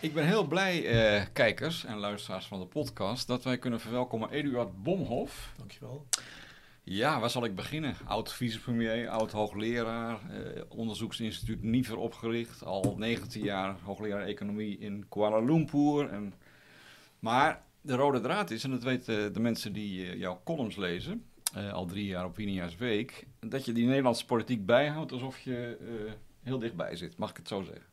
Ik ben heel blij, eh, kijkers en luisteraars van de podcast, dat wij kunnen verwelkomen Eduard Bomhof. Dankjewel. Ja, waar zal ik beginnen? Oud vicepremier, oud hoogleraar, eh, onderzoeksinstituut Niever opgericht, al 19 jaar hoogleraar economie in Kuala Lumpur. En... Maar de rode draad is, en dat weten de mensen die eh, jouw columns lezen, eh, al drie jaar op Winia's Week, dat je die Nederlandse politiek bijhoudt alsof je eh, heel dichtbij zit, mag ik het zo zeggen.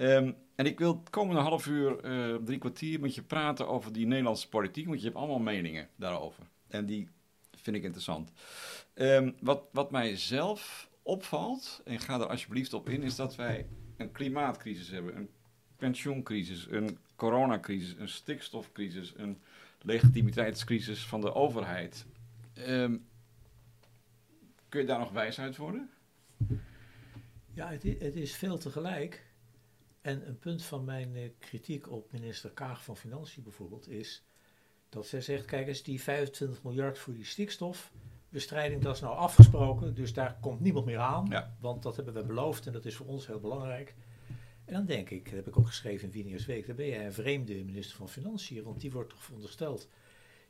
Ehm, en ik wil komende half uur, eh, drie kwartier met je praten over die Nederlandse politiek, want je hebt allemaal meningen daarover. En die vind ik interessant. Ehm, wat, wat mij zelf opvalt, en ga er alsjeblieft op in, is dat wij een klimaatcrisis hebben, een pensioencrisis, een coronacrisis, een stikstofcrisis, een legitimiteitscrisis van de overheid. Ehm, kun je daar nog wijs uit worden? Ja, het is veel tegelijk. En een punt van mijn eh, kritiek op minister Kaag van Financiën bijvoorbeeld is dat zij zegt, kijk eens, die 25 miljard voor die stikstofbestrijding, dat is nou afgesproken, dus daar komt niemand meer aan, Ja. want dat hebben we beloofd en dat is voor ons heel belangrijk. En dan denk ik, dat heb ik ook geschreven in Winiers Week, dan ben jij een vreemde minister van Financiën, want die wordt toch verondersteld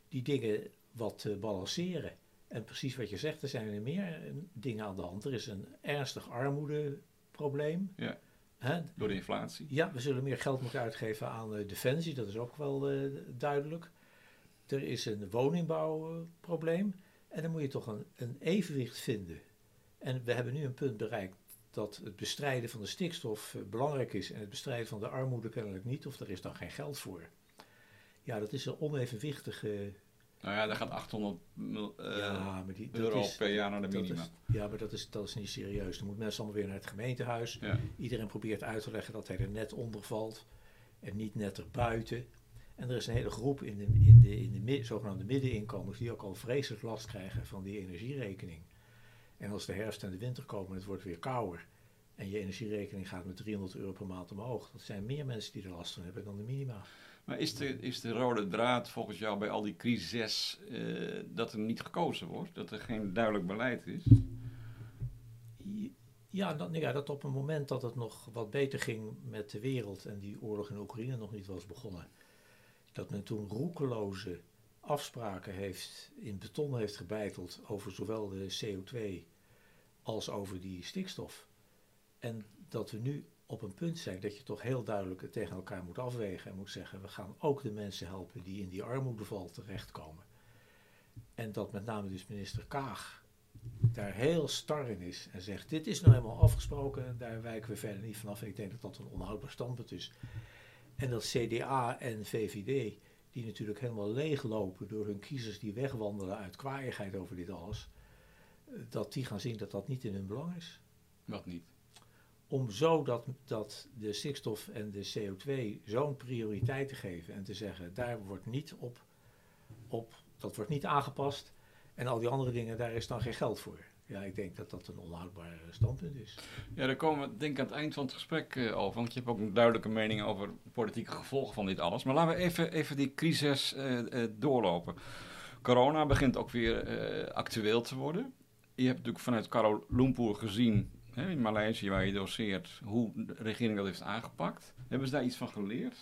die dingen wat te balanceren. En precies wat je zegt, er zijn er meer eh, dingen aan de hand. Er is een ernstig armoedeprobleem. Ja. Hè? Door de inflatie? Ja, we zullen meer geld moeten uitgeven aan eh, defensie, dat is ook wel eh, duidelijk. Er is een woningbouwprobleem en dan moet je toch een, een evenwicht vinden. En we hebben nu een punt bereikt dat het bestrijden van de stikstof eh, belangrijk is en het bestrijden van de armoede kennelijk niet, of er is dan geen geld voor. Ja, dat is een onevenwichtige. Nou ja, daar gaat 800 mil- eh, ja, maar die, dat euro is, per jaar naar de minima. is, ja, maar dat is, dat is niet serieus. Dan moeten mensen allemaal weer naar het gemeentehuis. Ja. Iedereen probeert uit te leggen dat hij er net onder valt en niet net erbuiten. En er is een hele groep in de, in de, in de zogenaamde middeninkomens die ook al vreselijk last krijgen van die energierekening. En als de herfst en de winter komen en het wordt weer kouder en je energierekening gaat met 300 euro per maand omhoog, dat zijn meer mensen die er last van hebben dan de minima. Maar is de, is de rode draad volgens jou bij al die crises eh, dat er niet gekozen wordt? Dat er geen duidelijk beleid is? Ja, dat, ja, dat op een moment dat het nog wat beter ging met de wereld en die oorlog in Oekraïne nog niet was begonnen, dat men toen roekeloze afspraken heeft, in beton heeft gebeiteld over zowel de CO2 als over die stikstof. En dat we nu op een punt zijn dat je toch heel duidelijk het tegen elkaar moet afwegen en moet zeggen, we gaan ook de mensen helpen die in die armoedeval terechtkomen. En dat met name dus minister Kaag daar heel star in is en zegt, dit is nou helemaal afgesproken en daar wijken we verder niet vanaf. En ik denk dat dat een onhoudbaar standpunt is. En dat CDA en VVD, die natuurlijk helemaal leeglopen door hun kiezers die wegwandelen uit kwaaiigheid over dit alles, dat die gaan zien dat dat niet in hun belang is. Wat niet? Om zo dat, dat de stikstof en de CO2 zo'n prioriteit te geven en te zeggen, daar wordt niet op, op, dat wordt niet aangepast. En al die andere dingen, daar is dan geen geld voor. Ja, ik denk dat dat een onhoudbaar standpunt is. Ja, daar komen we denk ik aan het eind van het gesprek eh, over. Want je hebt ook een duidelijke mening over politieke gevolgen van dit alles. Maar laten we even, even die crisis eh, eh, doorlopen. Corona begint ook weer actueel te worden. Je hebt natuurlijk vanuit Kuala Lumpur gezien, hè, in Maleisië waar je doseert, hoe de regering dat heeft aangepakt. Hebben ze daar iets van geleerd?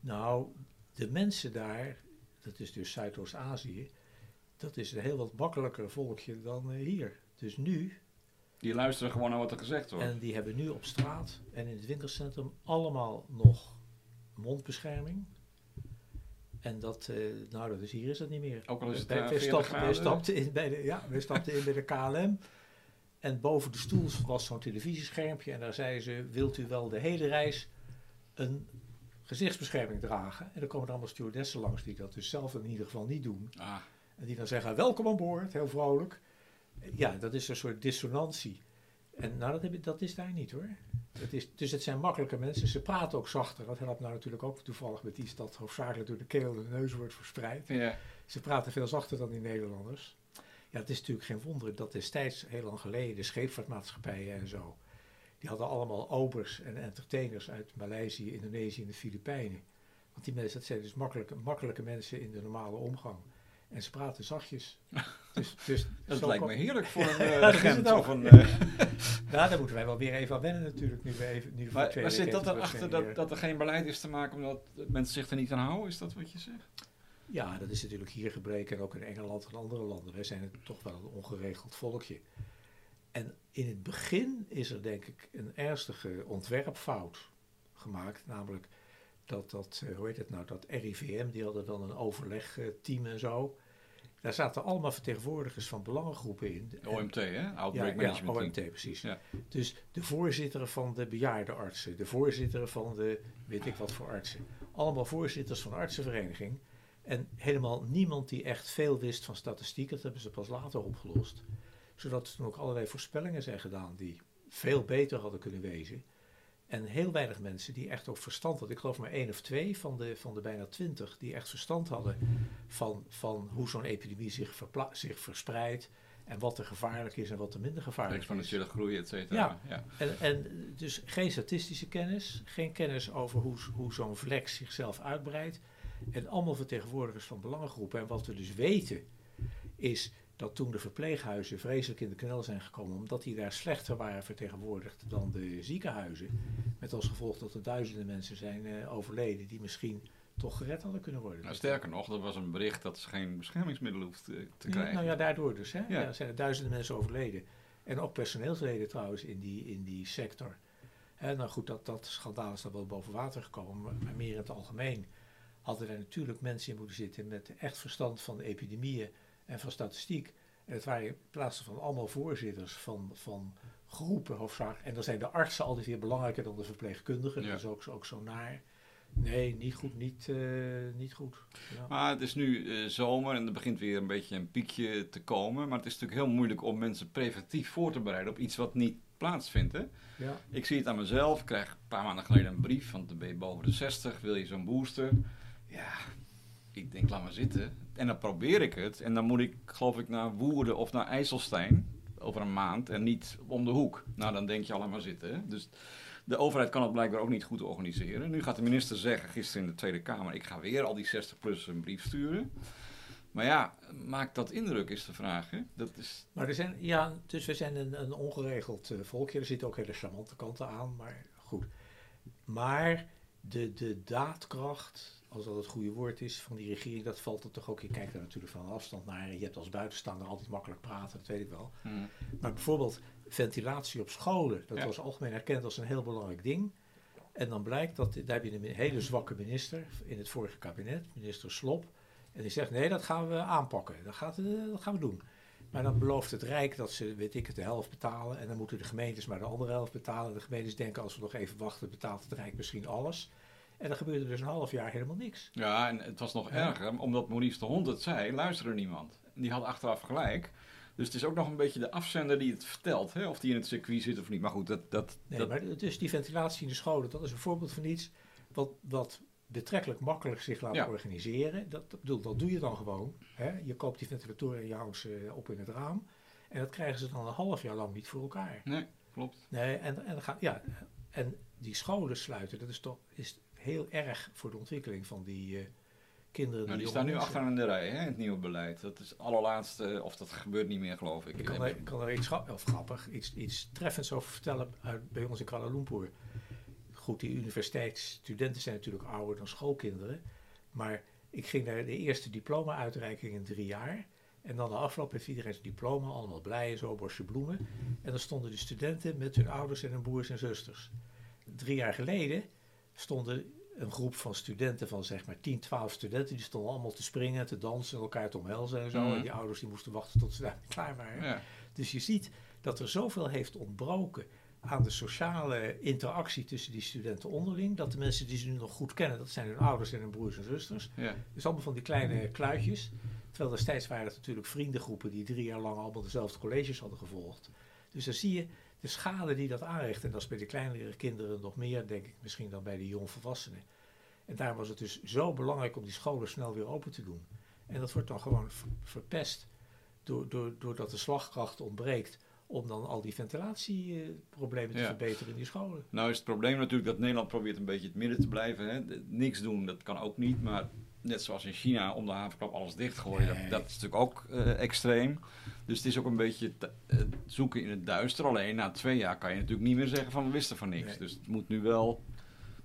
Nou, de mensen daar, dat is dus Zuidoost-Azië, dat is een heel wat makkelijker volkje dan eh, hier. Dus nu, Die luisteren gewoon naar wat er gezegd wordt. en die hebben nu op straat en in het winkelcentrum allemaal nog mondbescherming. En dat, eh, nou, is, hier is dat niet meer. Ook al is het Wij- eh, wij 40 stapten, wij stapten in bij de, ja, wij stapten in bij de KLM. En boven de stoel was zo'n televisieschermpje. En daar zeiden ze, wilt u wel de hele reis een gezichtsbescherming dragen? En dan komen er allemaal stewardessen langs die dat dus zelf in ieder geval niet doen. Ah, En die dan zeggen, welkom aan boord, heel vrolijk. Ja, dat is een soort dissonantie. En nou, dat, heb ik, dat is daar niet hoor. Het is, dus het zijn makkelijke mensen. Ze praten ook zachter. Dat helpt nou natuurlijk ook toevallig met iets dat hoofdzakelijk door de keel en de neus wordt verspreid. ja. Ze praten veel zachter dan die Nederlanders. Ja, het is natuurlijk geen wonder dat destijds, heel lang geleden, de scheepvaartmaatschappijen en zo, die hadden allemaal obers en entertainers uit Maleisië, Indonesië en de Filipijnen. Want die mensen, dat zijn dus makkelijke, makkelijke mensen in de normale omgang. En ze praten zachtjes. Dus, dus Dat lijkt me heerlijk voor een uh, of een... Nou, daar moeten wij wel weer even aan wennen natuurlijk. Nu we even, nu maar, maar zit dat erachter dat, dat er geen beleid is te maken omdat mensen zich er niet aan houden? Is dat wat je zegt? Ja, dat is natuurlijk hier gebleken en ook in Engeland en andere landen. Wij zijn toch wel een ongeregeld volkje. En in het begin is er denk ik een ernstige ontwerpfout gemaakt. Namelijk dat, dat eh, hoe heet het nou, dat RIVM, die hadden dan een overlegteam en zo. Daar zaten allemaal vertegenwoordigers van belangengroepen in. OMT, hè? Ja, Outbreak ja, Management Team. OMT, precies. Ja. Dus de voorzitter van de bejaardenartsen, de voorzitter van de weet ik wat voor artsen. Allemaal voorzitters van de artsenvereniging. En helemaal niemand die echt veel wist van statistiek, dat hebben ze pas later opgelost. Zodat er toen ook allerlei voorspellingen zijn gedaan die veel beter hadden kunnen wezen. En heel weinig mensen die echt ook verstand hadden. Ik geloof maar één of twee van de, van de bijna twintig die echt verstand hadden van, van hoe zo'n epidemie zich, zich verspreidt. En wat er gevaarlijk is en wat er minder gevaarlijk is. Exponentiële groei, et cetera. Ja. ja. En, en dus geen statistische kennis, geen kennis over hoe, hoe zo'n vlek zichzelf uitbreidt. En allemaal vertegenwoordigers van belangengroepen. En wat we dus weten, is dat toen de verpleeghuizen vreselijk in de knel zijn gekomen, omdat die daar slechter waren vertegenwoordigd dan de ziekenhuizen. Met als gevolg dat er duizenden mensen zijn eh, overleden die misschien toch gered hadden kunnen worden. Nou, sterker nog, er was een bericht dat ze geen beschermingsmiddelen hoeft te, te Ja, krijgen. Nou ja, daardoor dus. Hè? Ja. Ja. zijn er duizenden mensen overleden. En ook personeelsleden trouwens in die, in die sector. Hè, nou goed, dat, dat schandaal is dan wel boven water gekomen. Maar meer in het algemeen hadden er natuurlijk mensen in moeten zitten met echt verstand van de epidemieën en van statistiek. En het waren in plaats van allemaal voorzitters van, van groepen hoofdzakelijk. En dan zijn de artsen altijd weer belangrijker dan de verpleegkundigen. Ja. Dat is ook, ook zo naar. Nee, niet goed, niet, eh, niet goed. Ja. Maar het is nu eh, zomer en er begint weer een beetje een piekje te komen. Maar het is natuurlijk heel moeilijk om mensen preventief voor te bereiden op iets wat niet plaatsvindt. Hè? Ja. Ik zie het aan mezelf. Ik krijg een paar maanden geleden een brief van de ben je boven de 60, wil je zo'n booster? Ja, ik denk laat maar zitten. En dan probeer ik het. En dan moet ik geloof ik naar Woerden of naar IJsselstein over een maand en niet om de hoek. Nou, dan denk je al laat maar zitten. Dus de overheid kan het blijkbaar ook niet goed organiseren. Nu gaat de minister zeggen, gisteren in de Tweede Kamer, ik ga weer al die 60-plus een brief sturen. Maar ja, maakt dat indruk is de vraag. Hè? Dat is, Maar er zijn, ja, dus we zijn een, een ongeregeld eh, volkje. Er zitten ook hele charmante kanten aan, maar goed. Maar de, de daadkracht, als dat het goede woord is, van die regering, dat valt er toch ook. Je kijkt er natuurlijk van afstand naar. Je hebt als buitenstaander altijd makkelijk praten, dat weet ik wel. hmm. Maar bijvoorbeeld ventilatie op scholen, dat Ja. was algemeen erkend als een heel belangrijk ding. En dan blijkt dat, daar heb je een hele zwakke minister in het vorige kabinet, minister Slop. En die zegt, nee, dat gaan we aanpakken, dat, gaat, eh, dat gaan we doen. Maar dan belooft het Rijk dat ze, weet ik het, de helft betalen. En dan moeten de gemeentes maar de andere helft betalen. De gemeentes denken, als we nog even wachten, betaalt het Rijk misschien alles. En dan gebeurde dus een half jaar helemaal niks. Ja, en het was nog Ja. erger, omdat Maurice de Hond het zei, luisterde niemand. Die had achteraf gelijk. Dus het is ook nog een beetje de afzender die het vertelt, hè? of die in het circuit zit of niet. Maar goed, dat... dat, Nee, dat maar dus die ventilatie in de scholen, dat is een voorbeeld van iets wat, wat betrekkelijk makkelijk zich laat Ja. organiseren. Dat, bedoel, dat doe je dan gewoon. Hè? Je koopt die ventilatoren en je houdt ze op in het raam. En dat krijgen ze dan een half jaar lang niet voor elkaar. Nee, klopt. Nee, en, en, ja, en die scholen sluiten, dat is toch is heel erg voor de ontwikkeling van die eh, kinderen. Nou, die jonge staan nu achteraan in de rij, hè, het nieuwe beleid. Dat is het allerlaatste, of dat gebeurt niet meer, geloof ik. Ik kan er, kan er iets, grap- of grappig, iets, iets treffends over vertellen uit, bij ons in Kuala Lumpur. Goed, die universiteitsstudenten zijn natuurlijk ouder dan schoolkinderen. Maar ik ging naar de eerste diploma-uitreiking in drie jaar. En dan de afloop heeft iedereen zijn diploma, allemaal blij en zo, bosje bloemen. En dan stonden de studenten met hun ouders en hun broers en zusters. Drie jaar geleden stonden een groep van studenten van zeg maar 10, 12 studenten, die stonden allemaal te springen, te dansen, elkaar te omhelzen en zo. Mhm. En die ouders die moesten wachten tot ze daar klaar waren. Ja. Dus je ziet dat er zoveel heeft ontbroken aan de sociale interactie tussen die studenten onderling, dat de mensen die ze nu nog goed kennen, dat zijn hun ouders en hun broers en zusters, Ja. dus allemaal van die kleine kluitjes. Terwijl destijds waren het natuurlijk vriendengroepen die drie jaar lang allemaal dezelfde colleges hadden gevolgd. Dus dan zie je de schade die dat aanricht. En dat is bij de kleinere kinderen nog meer, denk ik, misschien dan bij de jongvolwassenen. En daarom was het dus zo belangrijk om die scholen snel weer open te doen. En dat wordt dan gewoon ver- verpest door, door, doordat de slagkracht ontbreekt om dan al die ventilatieproblemen te Ja. verbeteren in die scholen. Nou is het probleem natuurlijk dat Nederland probeert een beetje het midden te blijven. Hè. Niks doen, dat kan ook niet. Maar net zoals in China om de havenklap alles dichtgooien. Nee. Dat, dat is natuurlijk ook eh, extreem. Dus het is ook een beetje te- eh, zoeken in het duister. Alleen na twee jaar kan je natuurlijk niet meer zeggen van we wisten van niks. Nee. Dus het moet nu wel...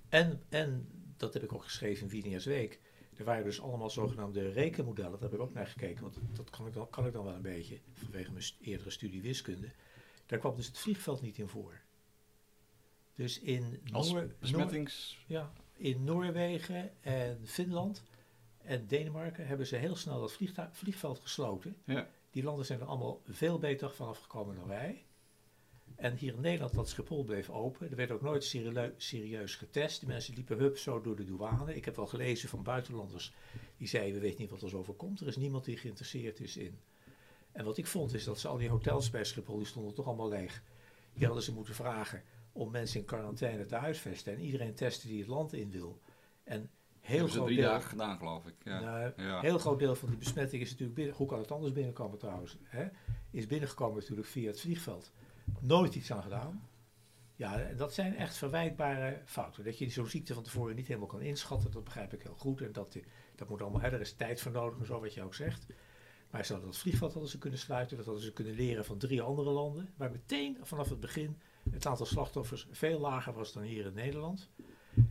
En, en dat heb ik ook geschreven in Wieners Week. Er waren dus allemaal zogenaamde rekenmodellen. Daar heb ik ook naar gekeken, want dat kan ik dan, kan ik dan wel een beetje vanwege mijn eerdere studie wiskunde. Daar kwam dus het vliegveld niet in voor. Dus in, Noor- Noor- ja, in Noorwegen en Finland en Denemarken hebben ze heel snel dat vliegveld gesloten. Ja. Die landen zijn er allemaal veel beter vanaf gekomen dan wij. En hier in Nederland, dat Schiphol bleef open. Er werd ook nooit serieu- serieus getest. De mensen liepen hup zo door de douane. Ik heb wel gelezen van buitenlanders die zeiden, we weten niet wat er overkomt. Er is niemand die geïnteresseerd is in. En wat ik vond is dat ze al die hotels bij Schiphol, die stonden toch allemaal leeg. Die hadden ze moeten vragen om mensen in quarantaine te huisvesten. En iedereen testen die het land in wil. En heel groot drie deel, dagen gedaan, geloof ik. Ja. nou, Ja. heel groot deel van die besmetting is natuurlijk binnen. Hoe kan het anders binnenkomen trouwens? Hè? Is binnengekomen natuurlijk via het vliegveld. Nooit iets aan gedaan. Ja, dat zijn echt verwijtbare fouten. Dat je zo'n ziekte van tevoren niet helemaal kan inschatten, dat begrijp ik heel goed. En dat, die- dat moet allemaal, hè, er is tijd voor nodig en zo, wat je ook zegt. Maar ze hadden dat vliegveld hadden ze kunnen sluiten, dat hadden ze kunnen leren van drie andere landen. Waar meteen vanaf het begin het aantal slachtoffers veel lager was dan hier in Nederland.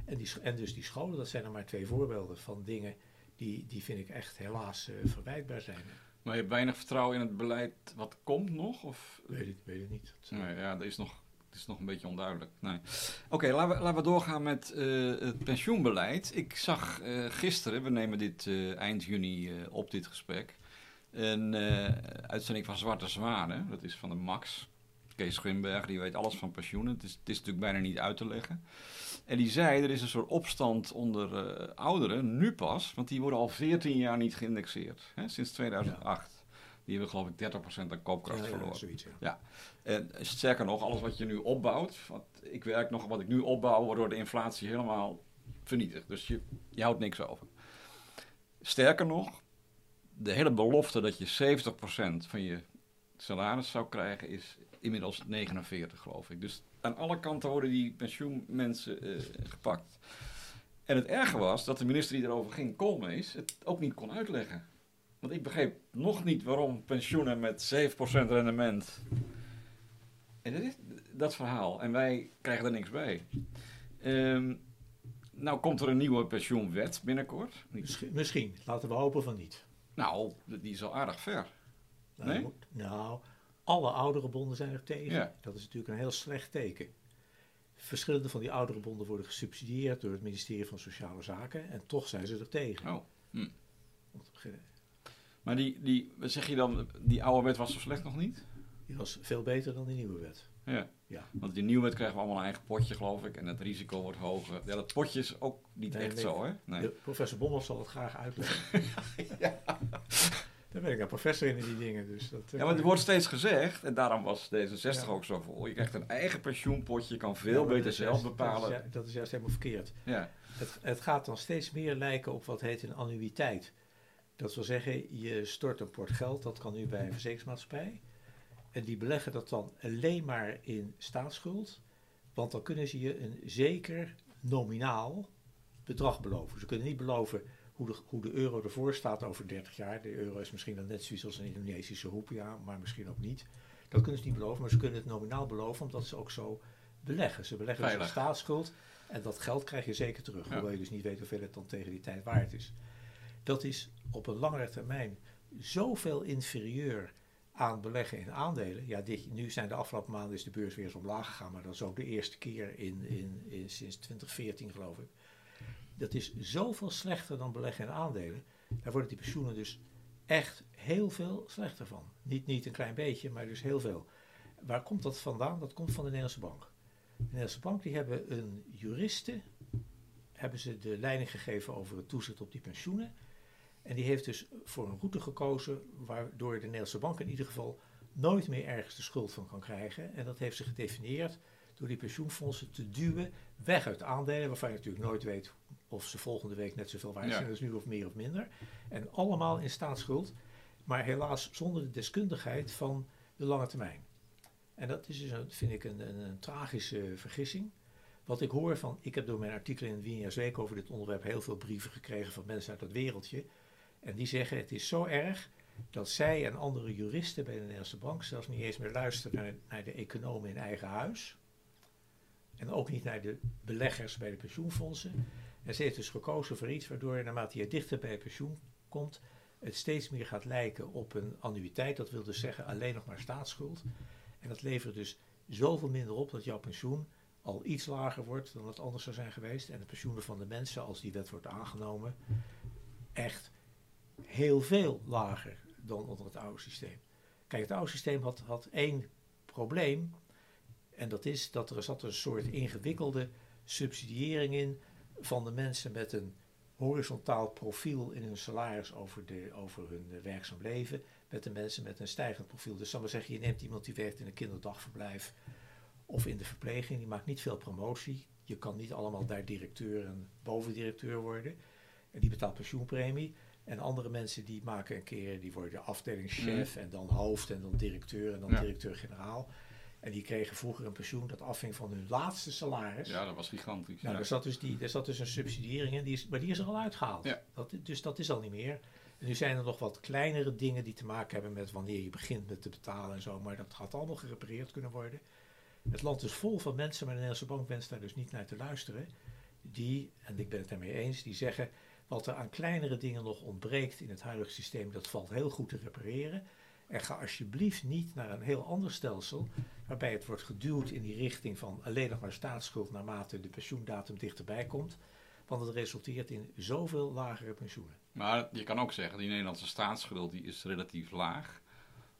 En, die, en dus die scholen, dat zijn er maar twee voorbeelden van dingen die, die vind ik echt helaas eh, verwijtbaar zijn. Maar je hebt weinig vertrouwen in het beleid wat komt nog? Of... Weet ik, weet ik niet. Dat, eh, Nee, ja, dat is nog, het is nog een beetje onduidelijk. Nee. Oké, laten, we, laten we doorgaan met eh, het pensioenbeleid. Ik zag gisteren, we nemen dit eind juni op dit gesprek, een uitzending van Zwarte Zwanen. Dat is van de Max. Kees Grimberg, die weet alles van pensioenen. Het is, het is natuurlijk bijna niet uit te leggen. En die zei, er is een soort opstand onder eh, ouderen, nu pas, want die worden al 14 jaar niet geïndexeerd, hè, sinds 2008. Die hebben geloof ik 30% aan koopkracht ja, ja, verloren. zoiets, ja. En sterker nog, alles wat je nu opbouwt, wat ik werk nog, wat ik nu opbouw, wordt door de inflatie helemaal vernietigd. Dus je, je houdt niks over. Sterker nog, de hele belofte dat je 70% van je salaris zou krijgen, is inmiddels 49, geloof ik. Dus aan alle kanten worden die pensioenmensen eh, gepakt. En het erge was dat de minister die erover ging, Koolmees, het ook niet kon uitleggen. Want ik begreep nog niet waarom pensioenen met 7% rendement en dat is dat verhaal. En wij krijgen er niks bij. Ehm, nou komt er een nieuwe pensioenwet binnenkort. Misschien, misschien, laten we hopen van niet. Nou, die is al aardig ver. Nou, Nee? nou, alle ouderenbonden zijn er tegen. Ja. Dat is natuurlijk een heel slecht teken. Verschillende van die ouderenbonden worden gesubsidieerd door het ministerie van Sociale Zaken en toch zijn ze er tegen. Oh. hm. Maar die, die, zeg je dan, die oude wet was zo slecht nog niet? Die was veel beter dan die nieuwe wet. Ja. Ja. Want die nieuwe wet krijgen we allemaal een eigen potje, geloof ik. En het risico wordt hoger. Ja, dat potje is ook niet Nee, echt nee. zo, hè? Nee. De, professor Bommel zal het graag uitleggen. Daar ben ik een professor in die dingen. Dus dat, Ja, maar er wordt steeds gezegd, en daarom was D66 Ja. ook zo vol. Je krijgt een eigen pensioenpotje, je kan veel beter zelf juist- bepalen. Dat is, dat is juist helemaal verkeerd. Ja. Het, het gaat dan steeds meer lijken op wat heet een annuïteit. Dat wil zeggen, je stort een port geld, dat kan nu bij een verzekeringsmaatschappij. En die beleggen dat dan alleen maar in staatsschuld. Want dan kunnen ze je een zeker nominaal bedrag beloven. Ze kunnen niet beloven hoe de, hoe de euro ervoor staat over 30 jaar. De euro is misschien dan net zoiets als een Indonesische roepia, maar misschien ook niet. Dat kunnen ze niet beloven, maar ze kunnen het nominaal beloven omdat ze ook zo beleggen. Ze beleggen dus in Veilig. staatsschuld en dat geld krijg je zeker terug. Ja. Hoewel je dus niet weet hoeveel het dan tegen die tijd waard is. Dat is op een langere termijn zoveel inferieur aan beleggen in aandelen. Ja, dit, nu zijn de afgelopen maanden is de beurs weer eens omlaag gegaan, maar dat is ook de eerste keer in, in, in, sinds 2014 geloof ik. Dat is zoveel slechter dan beleggen in aandelen. Daar worden die pensioenen dus echt heel veel slechter van. Niet, niet een klein beetje, maar dus heel veel. Waar komt dat vandaan? Dat komt van de Nederlandse bank. De Nederlandse bank die hebben een juriste, hebben ze de leiding gegeven over het toezicht op die pensioenen. En die heeft dus voor een route gekozen waardoor de Nederlandse bank in ieder geval nooit meer ergens de schuld van kan krijgen. En dat heeft ze gedefinieerd door die pensioenfondsen te duwen weg uit aandelen, waarvan je natuurlijk nooit weet of ze volgende week net zoveel waard Ja. zijn als nu of meer of minder. En allemaal in staatsschuld, maar helaas zonder de deskundigheid van de lange termijn. En dat is dus, een, vind ik, een, een, een tragische vergissing. Wat ik hoor van, ik heb door mijn artikel in Wieners Week over dit onderwerp heel veel brieven gekregen van mensen uit dat wereldje. En die zeggen het is zo erg dat zij en andere juristen bij de Nederlandse Bank zelfs niet eens meer luisteren naar, naar de economen in eigen huis. En ook niet naar de beleggers bij de pensioenfondsen. En ze heeft dus gekozen voor iets waardoor naarmate je dichter bij pensioen komt, het steeds meer gaat lijken op een annuïteit. Dat wil dus zeggen alleen nog maar staatsschuld. En dat levert dus zoveel minder op dat jouw pensioen al iets lager wordt dan het anders zou zijn geweest. En de pensioenen van de mensen, als die wet wordt aangenomen, echt heel veel lager dan onder het oude systeem. Kijk, het oude systeem had, had één probleem. En dat is dat er zat een soort ingewikkelde subsidiëring in van de mensen met een horizontaal profiel in hun salaris over, de, over hun werkzaam leven, met de mensen met een stijgend profiel. Dus zal maar zeggen, je neemt iemand die werkt in een kinderdagverblijf of in de verpleging, die maakt niet veel promotie. Je kan niet allemaal daar directeur en bovendirecteur worden. En die betaalt pensioenpremie. En andere mensen die maken een keer, die worden afdelingschef en dan hoofd en dan directeur en dan directeur-generaal. En die kregen vroeger een pensioen dat afhing van hun laatste salaris. Ja, dat was gigantisch. Nou, daar, zat dus die, daar zat dus een subsidiëring in, die is, maar die is er al uitgehaald. Ja. Dat, dus dat is al niet meer. En nu zijn er nog wat kleinere dingen die te maken hebben met wanneer je begint met te betalen en zo. Maar dat gaat allemaal gerepareerd kunnen worden. Het land is vol van mensen, maar de Nederlandse bank wenst daar dus niet naar te luisteren. Die, en ik ben het daarmee eens, die zeggen wat er aan kleinere dingen nog ontbreekt in het huidige systeem, dat valt heel goed te repareren. En ga alsjeblieft niet naar een heel ander stelsel, waarbij het wordt geduwd in die richting van alleen nog maar staatsschuld naarmate de pensioendatum dichterbij komt. Want het resulteert in zoveel lagere pensioenen. Maar je kan ook zeggen, die Nederlandse staatsschuld die is relatief laag.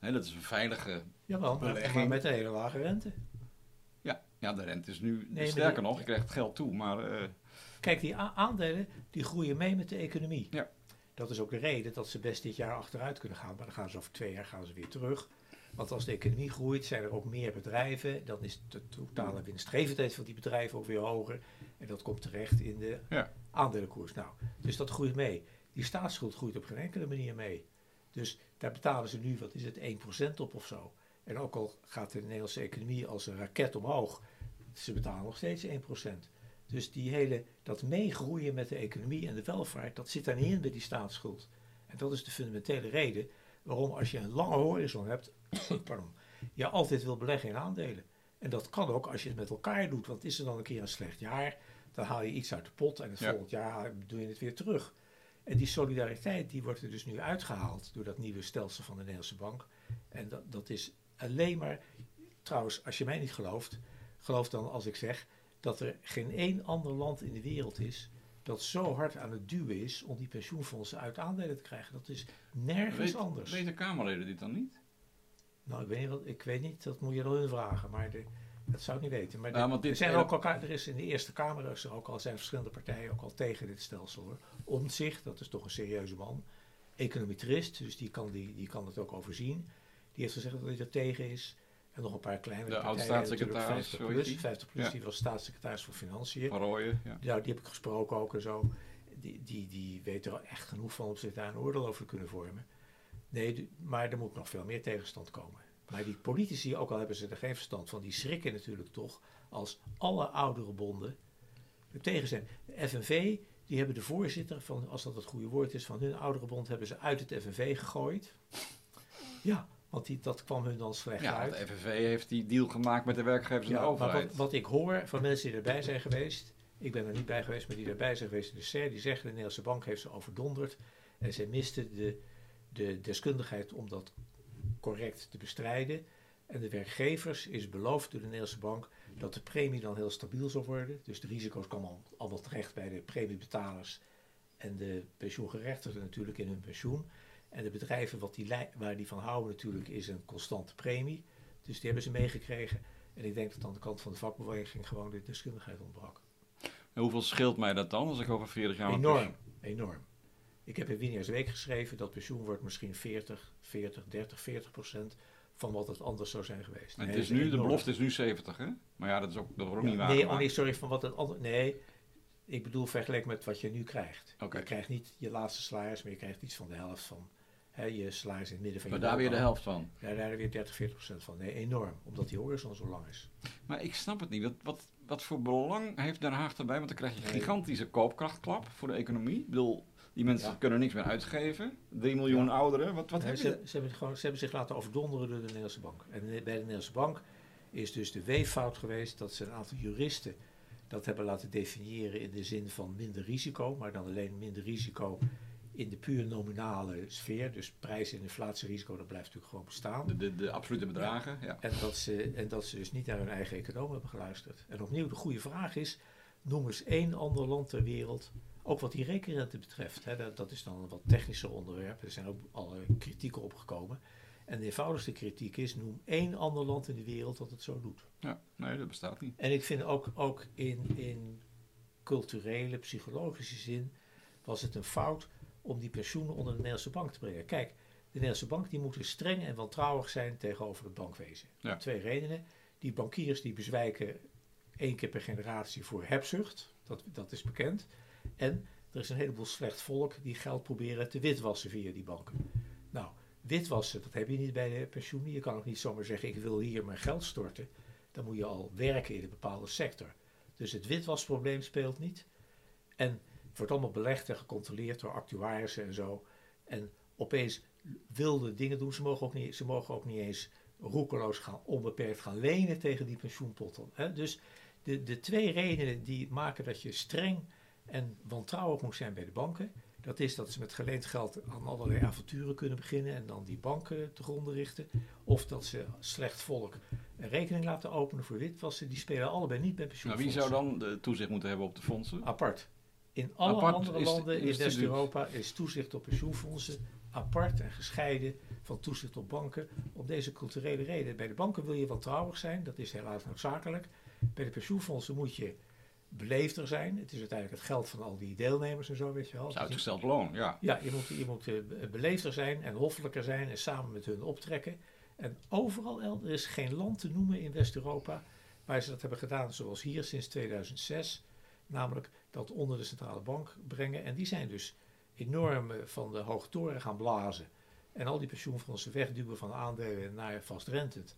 Dat is een veilige Jawel, maar, belegging. maar met een hele lage rente. Ja, ja, de rente is nu sterker die- nog, je krijgt het geld toe. Maar eh, Kijk, die aandelen die groeien mee met de economie. Ja. Dat is ook de reden dat ze best dit jaar achteruit kunnen gaan. Maar dan gaan ze over twee jaar gaan ze weer terug. Want als de economie groeit, zijn er ook meer bedrijven. Dan is de totale winstgevendheid van die bedrijven ook weer hoger. En dat komt terecht in de Ja. aandelenkoers. Nou, dus dat groeit mee. Die staatsschuld groeit op geen enkele manier mee. Dus daar betalen ze nu, wat is het, 1% op of zo. En ook al gaat de Nederlandse economie als een raket omhoog, ze betalen nog steeds 1%. Dus die hele, dat meegroeien met de economie en de welvaart, dat zit daar niet in bij die staatsschuld. En dat is de fundamentele reden waarom als je een lange horizon hebt, pardon, je altijd wil beleggen in aandelen. En dat kan ook als je het met elkaar doet, want is er dan een keer een slecht jaar, dan haal je iets uit de pot en het Ja. volgend jaar doe je het weer terug. En die solidariteit die wordt er dus nu uitgehaald door dat nieuwe stelsel van de Nederlandse bank. En dat, dat is alleen maar, trouwens, als je mij niet gelooft, geloof dan als ik zeg dat er geen één ander land in de wereld is dat zo hard aan het duwen is om die pensioenfondsen uit aandelen te krijgen. Dat is nergens weet, anders. weten Kamerleden dit dan niet? Nou, ik weet, niet wat, ik weet niet, dat moet je dan hun vragen, maar de, dat zou ik niet weten. Maar Nou, dit- er, zijn ook al, er is in de Eerste Kamer is er ook al, zijn verschillende partijen ook al tegen dit stelsel. Hoor. Omtzigt, dat is toch een serieuze man. Econometrist, dus die kan, die, die kan het ook overzien. Die heeft gezegd dat hij er tegen is. En nog een paar kleine De partijen. oud-staatssecretaris, natuurlijk 50 hoe heet plus, die? 50 plus Ja. die was staatssecretaris voor Financiën. Van Rooyen, ja. Ja, die heb ik gesproken ook en zo. Die, die, die weet er echt genoeg van om zich daar een oordeel over te kunnen vormen. Nee, maar er moet nog veel meer tegenstand komen. Maar die politici, ook al hebben ze er geen verstand van, die schrikken natuurlijk toch als alle oudere bonden er tegen zijn. De FNV, die hebben de voorzitter van, als dat het goede woord is, van hun oudere bond, hebben ze uit het FNV gegooid. Ja, want die, dat kwam hun dan slecht Ja, uit. want de FNV heeft die deal gemaakt met de werkgevers en de Ja, maar overheid. wat, wat ik hoor van mensen die erbij zijn geweest, ik ben er niet bij geweest, maar die erbij zijn geweest in de SER, die zeggen de Nederlandse bank heeft ze overdonderd en zij misten de, de deskundigheid om dat correct te bestrijden. En de werkgevers is beloofd door de Nederlandse bank dat de premie dan heel stabiel zal worden. Dus de risico's komen al- allemaal terecht bij de premiebetalers en de pensioengerechtigden natuurlijk in hun pensioen. En de bedrijven wat die, waar die van houden natuurlijk is een constante premie. Dus die hebben ze meegekregen. En ik denk dat aan de kant van de vakbeweging gewoon de deskundigheid ontbrak. En hoeveel scheelt mij dat dan als ik over 40 jaar... Enorm, enorm. Ik heb in Winiers Week geschreven dat pensioen wordt misschien 40, 40, 30, 40 procent van wat het anders zou zijn geweest. En het is nu, de belofte is nu 70, hè? Maar ja, dat is ook, dat wordt ook niet waar. nee, oh nee, sorry, van wat het anders... Nee, ik bedoel vergeleken met wat je nu krijgt. Je krijgt niet je laatste salaris, maar je krijgt iets van de helft van Hè, je salaris in het midden van Maar je daar weer de helft van. Ja, daar weer 30, 40 procent van. Nee, enorm. Omdat die horizon zo lang is. Maar ik snap het niet. Wat, wat, wat voor belang heeft Den Haag erbij? Want dan krijg je een gigantische koopkrachtklap voor de economie. Ik bedoel, die mensen Ja. kunnen niks meer uitgeven. 3 miljoen Ja. ouderen. Wat, wat Nee, heb ze, je? ze, hebben gewoon, ze hebben zich laten overdonderen door de Nederlandse bank. En bij de Nederlandse bank is dus de weeffout geweest dat ze een aantal juristen dat hebben laten definiëren in de zin van minder risico, maar dan alleen minder risico in de puur nominale sfeer. Dus prijs- en inflatierisico, dat blijft natuurlijk gewoon bestaan. De, de, de absolute bedragen. Ja. En dat, ze, en dat ze dus niet naar hun eigen econoom hebben geluisterd. En opnieuw, de goede vraag is, noem eens één ander land ter wereld, ook wat die rekenrente betreft. Hè, dat, dat is dan een wat technischer onderwerp, er zijn ook allerlei kritieken opgekomen. En de eenvoudigste kritiek is, noem één ander land in de wereld dat het zo doet. ja, nee, dat bestaat niet. En ik vind ook, ook in, in culturele, psychologische zin was het een fout om die pensioenen onder de Nederlandse bank te brengen. Kijk, de Nederlandse bank die moeten streng en wantrouwig zijn tegenover het bankwezen. Ja. Twee redenen. Die bankiers die bezwijken één keer per generatie voor hebzucht. Dat, dat is bekend. En er is een heleboel slecht volk die geld proberen te witwassen via die banken. Nou, witwassen, dat heb je niet bij de pensioenen. Je kan ook niet zomaar zeggen, ik wil hier mijn geld storten. Dan moet je al werken in een bepaalde sector. Dus het witwasprobleem speelt niet. En het wordt allemaal belegd en gecontroleerd door actuarissen en zo. En opeens wilde dingen doen. Ze mogen ook niet, ze mogen ook niet eens roekeloos gaan, onbeperkt gaan lenen tegen die pensioenpotten. Hè? Dus de, de twee redenen die maken dat je streng en wantrouwig moet zijn bij de banken. Dat is dat ze met geleend geld aan allerlei avonturen kunnen beginnen en dan die banken te gronden richten. Of dat ze slecht volk een rekening laten openen voor witwassen. Die spelen allebei niet bij Nou, pensioenfondsen. wie zou dan de toezicht moeten hebben op de fondsen? Apart. In alle Apart andere is- landen in West-Europa is toezicht op pensioenfondsen apart en gescheiden van toezicht op banken om deze culturele reden. Bij de banken wil je wantrouwig zijn, dat is helaas noodzakelijk. Bij de pensioenfondsen moet je beleefder zijn. Het is uiteindelijk het geld van al die deelnemers en zo, weet je wel. Uitgesteld loon, ja. Ja, je moet, je moet eh, beleefder zijn en hoffelijker zijn en samen met hun optrekken. En overal elders, er is geen land te noemen in West-Europa waar ze dat hebben gedaan zoals hier sinds 2006. Namelijk dat onder de centrale bank brengen. En die zijn dus enorm eh, van de hoge toren gaan blazen. En al die pensioenfondsen wegduwen van aandelen naar vastrentend.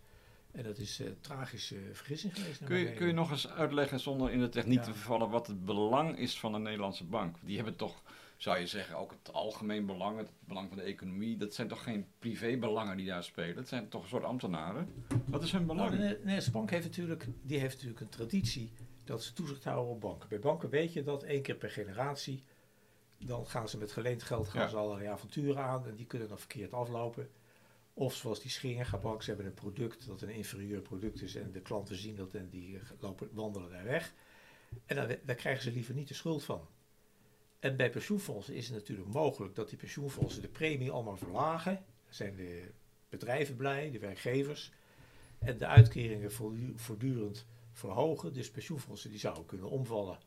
En dat is een tragische vergissing geweest. Kun je, kun je nog eens uitleggen, zonder in de techniek Ja. te vervallen, wat het belang is van de Nederlandse bank? Die hebben toch, zou je zeggen, ook het algemeen belang, het belang van de economie. Dat zijn toch geen privébelangen die daar spelen? Het zijn toch een soort ambtenaren? Wat is hun Nou, belang? de Ne- Nederlandse bank heeft natuurlijk, die heeft natuurlijk een traditie dat ze toezicht houden op banken. Bij banken weet je dat één keer per generatie. Dan gaan ze met geleend geld gaan Ja. ze allerlei avonturen aan en die kunnen dan verkeerd aflopen. Of zoals die Scheringa bank, ze hebben een product dat een inferieur product is en de klanten zien dat en die lopen, wandelen daar weg. En dan, daar krijgen ze liever niet de schuld van. En bij pensioenfondsen is het natuurlijk mogelijk dat die pensioenfondsen de premie allemaal verlagen. Dan zijn de bedrijven blij, de werkgevers. En de uitkeringen voortdu- voortdurend verhogen. Dus pensioenfondsen die zouden kunnen omvallen.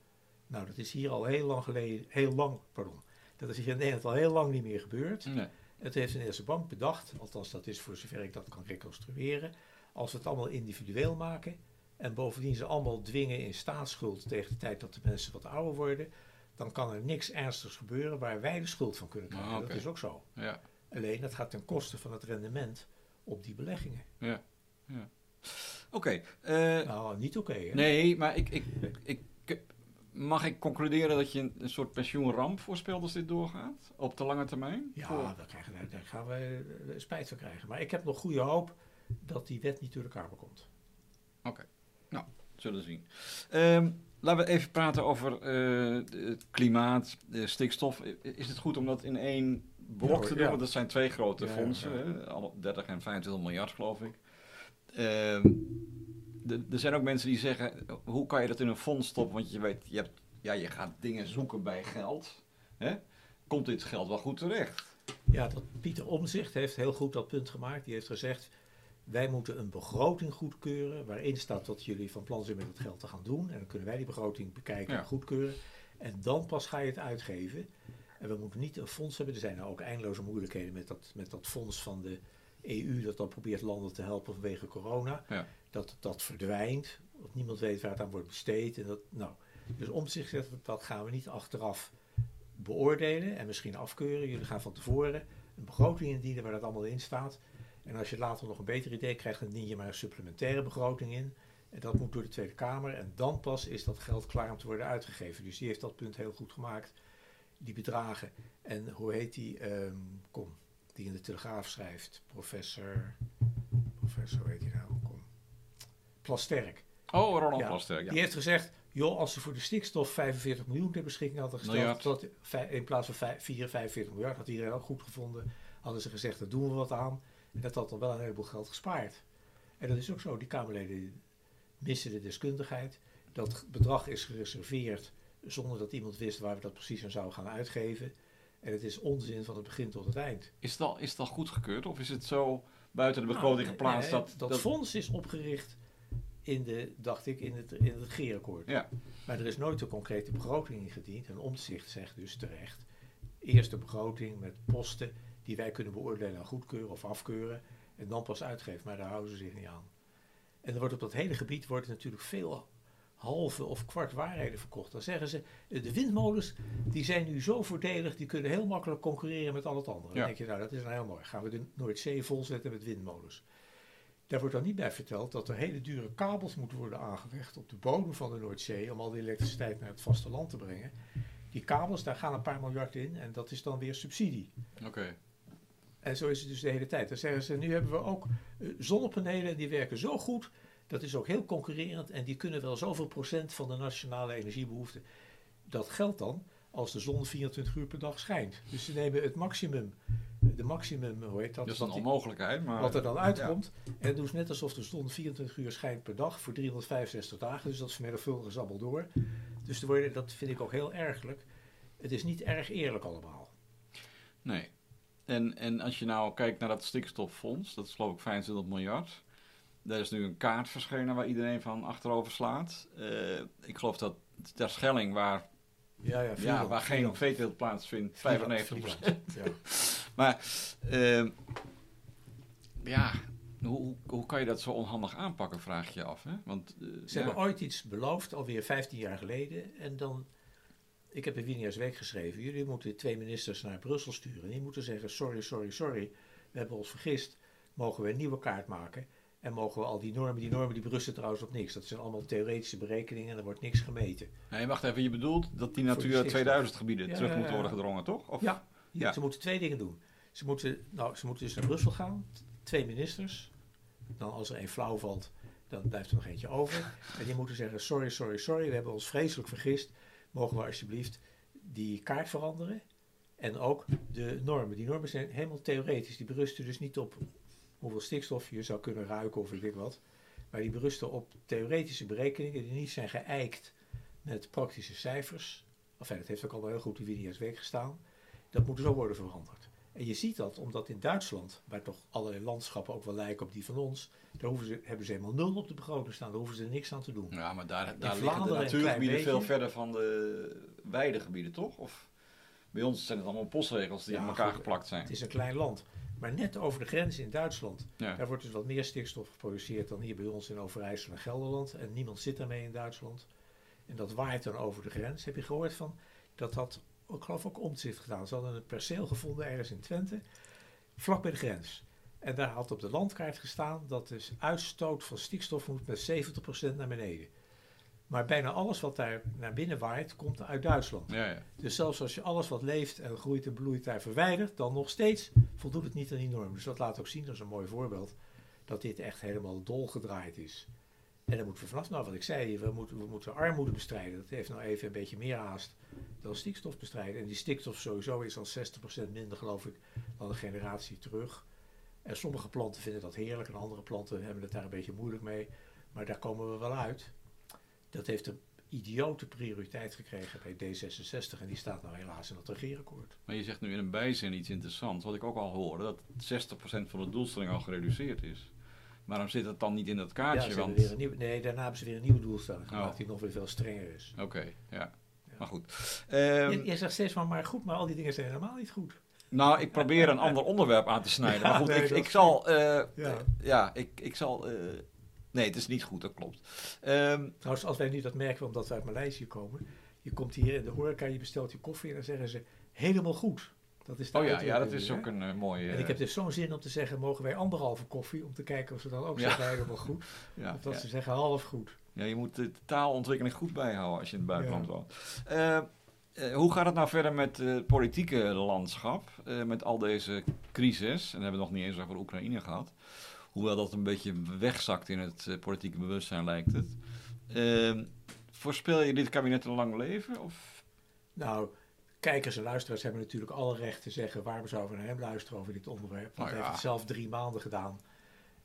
Nou, dat is hier al heel lang geleden, heel lang, pardon. Dat is hier in Nederland al heel lang niet meer gebeurd. Nee. Het heeft de Nederlandse bank bedacht, althans dat is voor zover ik dat kan reconstrueren. Als we het allemaal individueel maken en bovendien ze allemaal dwingen in staatsschuld tegen de tijd dat de mensen wat ouder worden, dan kan er niks ernstigs gebeuren waar wij de schuld van kunnen krijgen. Ah. Dat is ook zo. Ja. Alleen dat gaat ten koste van het rendement op die beleggingen. Oké. eh, Nou, niet oké. nee, maar ik, ik, ik, mag ik concluderen dat je een, een soort pensioenramp voorspelt als dit doorgaat? Op de lange termijn? Ja, Voor- daar, krijgen we, daar gaan we eh, spijt van krijgen. Maar ik heb nog goede hoop dat die wet niet door elkaar komt. Zullen we zien. Ehm, laten we even praten over eh, het klimaat, de stikstof. Is het goed om dat in één blok Ja, te doen? ja. Want dat zijn twee grote Ja, fondsen, hè? Alle 30 en 25 miljard geloof ik. Ehm, er zijn ook mensen die zeggen, hoe kan je dat in een fonds stoppen? Want je weet, je, hebt, ja, je gaat dingen zoeken bij geld. Hè? Komt dit geld wel goed terecht? Ja, dat Pieter Omzicht heeft heel goed dat punt gemaakt. Die heeft gezegd, wij moeten een begroting goedkeuren waarin staat wat jullie van plan zijn met het geld te gaan doen. En dan kunnen wij die begroting bekijken Ja. en goedkeuren. En dan pas ga je het uitgeven. En we moeten niet een fonds hebben. Er zijn nou ook eindeloze moeilijkheden met dat, met dat fonds van de EU dat dan probeert landen te helpen vanwege corona. Ja. Dat dat verdwijnt. Dat niemand weet waar het aan wordt besteed. En dat, nou, dus Omzicht zegt, dat gaan we niet achteraf beoordelen en misschien afkeuren. Jullie gaan van tevoren een begroting indienen waar dat allemaal in staat. En als je later nog een beter idee krijgt, dan dien je maar een supplementaire begroting in. En dat moet door de Tweede Kamer. En dan pas is dat geld klaar om te worden uitgegeven. Dus die heeft dat punt heel goed gemaakt. Die bedragen. En hoe heet die? Ehm, kom, die in de Telegraaf schrijft. Professor. Professor, hoe heet hij nou? Kom. Plasterk. Oh, Ronald Ja, Plasterk. Ja. Die heeft gezegd, joh, als ze voor de stikstof 45 miljoen ter beschikking hadden gesteld, in plaats van vij- 4, 45 miljard, had iedereen ook goed gevonden, hadden ze gezegd, daar doen we wat aan. En dat had dan wel een heleboel geld gespaard. En dat is ook zo, die Kamerleden missen de deskundigheid. Dat bedrag is gereserveerd zonder dat iemand wist waar we dat precies aan zouden gaan uitgeven. En het is onzin van het begin tot het eind. Is, het al, is het al goedgekeurd of is het zo buiten de begroting Nou, geplaatst? nee, dat, dat, dat, fonds is opgericht in de, dacht ik, in het, in het regeerakkoord. Ja. Maar er is nooit een concrete begroting ingediend. En Omtzigt zegt dus terecht, eerst de begroting met posten die wij kunnen beoordelen en goedkeuren of afkeuren. En dan pas uitgeven, maar daar houden ze zich niet aan. En er wordt op dat hele gebied wordt natuurlijk veel halve of kwart waarheden verkocht. Dan zeggen ze, de windmolens die zijn nu zo voordelig, die kunnen heel makkelijk concurreren met al het andere. Dan denk je, nou dat is nou heel mooi. Gaan we de Noordzee volzetten met windmolens. Daar wordt dan niet bij verteld dat er hele dure kabels moeten worden aangelegd op de bodem van de Noordzee om al die elektriciteit naar het vasteland te brengen. Die kabels, daar gaan een paar miljard in en dat is dan weer subsidie. Oké. En zo is het dus de hele tijd. Dan zeggen ze, nu hebben we ook eh, zonnepanelen, die werken zo goed. Dat is ook heel concurrerend en die kunnen wel zoveel procent van de nationale energiebehoefte. Dat geldt dan als de zon 24 uur per dag schijnt. Dus ze nemen het maximum, de maximum, hoe heet dat? Dat is een onmogelijkheid, maar... wat er dan uitkomt. En doen ze net alsof de zon 24 uur schijnt per dag voor 365 dagen. Dus dat is vermenigvuldigen ze allemaal door. Dus worden, dat vind ik ook heel ergelijk. Het is niet erg eerlijk allemaal. Nee. En, en als je nou kijkt naar dat stikstoffonds, dat is geloof ik 25 miljard. Daar is nu een kaart verschenen waar iedereen van achterover slaat. Eh, ik geloof dat ter Schelling, waar, Ja, ja, ja, waar geen veeteelt plaatsvindt, 95 Ja. Maar ehm, ja, hoe, hoe, kan je dat zo onhandig aanpakken, vraag je je af. Hè? Want, eh, Ze ja. hebben ooit iets beloofd, alweer 15 jaar geleden. En dan, ik heb in Winia's Week geschreven, jullie moeten twee ministers naar Brussel sturen. En die moeten zeggen, sorry, sorry, sorry, we hebben ons vergist. Mogen we een nieuwe kaart maken? En mogen we al die normen, die normen die berusten trouwens op niks. Dat zijn allemaal theoretische berekeningen en er wordt niks gemeten. Nee, wacht even, je bedoelt dat die Natura stikstof. 2000 gebieden Ja, terug moeten worden gedrongen, toch? Of? Ja, ze moeten twee dingen doen. Ze moeten, nou, ze moeten dus naar Brussel gaan, twee ministers. Dan als er één flauw valt, dan blijft er nog eentje over. En die moeten zeggen, sorry, sorry, sorry, we hebben ons vreselijk vergist. Mogen we alsjeblieft die kaart veranderen? En ook de normen. Die normen zijn helemaal theoretisch. Die berusten dus niet op hoeveel stikstof je zou kunnen ruiken of weet ik wat. Maar die berusten op theoretische berekeningen die niet zijn geëikt met praktische cijfers. Enfin, dat heeft ook al wel heel goed in Winia's Week gestaan. Dat moet zo worden veranderd. En je ziet dat omdat in Duitsland, waar toch allerlei landschappen ook wel lijken op die van ons, daar hoeven ze, hebben ze helemaal nul op de begroting staan. Daar hoeven ze niks aan te doen. Ja, maar daar, daar liggen de natuurgebieden veel verder van de weidegebieden, toch? Of bij ons zijn het allemaal postregels die Ja, aan elkaar goed, geplakt zijn. Het is een klein land. Maar net over de grens in Duitsland, Ja. daar wordt dus wat meer stikstof geproduceerd dan hier bij ons in Overijssel en Gelderland. En niemand zit daarmee in Duitsland. En dat waait dan over de grens. Heb je gehoord van, dat had, ik geloof ook omzicht gedaan. Ze hadden een perceel gevonden ergens in Twente, vlak bij de grens. En daar had op de landkaart gestaan dat de uitstoot van stikstof moet met 70% naar beneden. Maar bijna alles wat daar naar binnen waait, komt uit Duitsland. Ja, ja. Dus zelfs als je alles wat leeft en groeit en bloeit daar verwijdert, dan nog steeds voldoet het niet aan die norm. Dus dat laat ook zien, dat is een mooi voorbeeld, dat dit echt helemaal dolgedraaid is. En daar moeten we vanaf, nou wat ik zei, we moeten, we moeten armoede bestrijden. Dat heeft nou even een beetje meer haast dan stikstof bestrijden. En die stikstof sowieso is al 60% minder, geloof ik, dan een generatie terug. En sommige planten vinden dat heerlijk en andere planten hebben het daar een beetje moeilijk mee. Maar daar komen we wel uit. Dat heeft een idiote prioriteit gekregen bij D66 en die staat nou helaas in het regeerakkoord. Maar je zegt nu in een bijzin iets interessants, wat ik ook al hoorde, dat 60% van de doelstelling al gereduceerd is. Waarom zit het dan niet in dat Ja, kaartje? hebben want... weer een nee, daarna hebben ze weer een nieuwe doelstelling gemaakt Oh. die nog weer veel strenger is. Oké, ja. Ja. Maar goed. Ehm, je, je zegt steeds van maar goed, maar al die dingen zijn helemaal niet goed. nou, ik probeer een ander onderwerp aan te snijden. Ja, maar goed, nee, ik, dat ik zal... Ja. eh, ja, ik, ik zal... eh, nee, het is niet goed, dat klopt. Ehm, Trouwens, als wij nu dat merken omdat we uit Maleisië komen, je komt hier in de horeca, je bestelt je koffie en dan zeggen ze helemaal goed. Dat is de Oh ja, ja, dat is ook een eh, mooie... En ik heb dus zo'n zin om te zeggen, mogen wij anderhalve koffie? Om te kijken of ze dan ook Ja. zeggen helemaal goed. ja, of dat ja. ze zeggen half goed. Ja, je moet de taalontwikkeling goed bijhouden als je in het buitenland woont. Eh, eh, hoe gaat het nou verder met het politieke landschap? eh, met al deze crisis. En dan hebben we nog niet eens over Oekraïne gehad. Hoewel dat een beetje wegzakt in het eh, politieke bewustzijn, lijkt het. Eh, voorspel je dit kabinet een lang leven? Of? Nou, kijkers en luisteraars hebben natuurlijk alle recht te zeggen... waarom zouden we naar hem luisteren over dit onderwerp? Want Nou hij heeft het zelf drie maanden gedaan.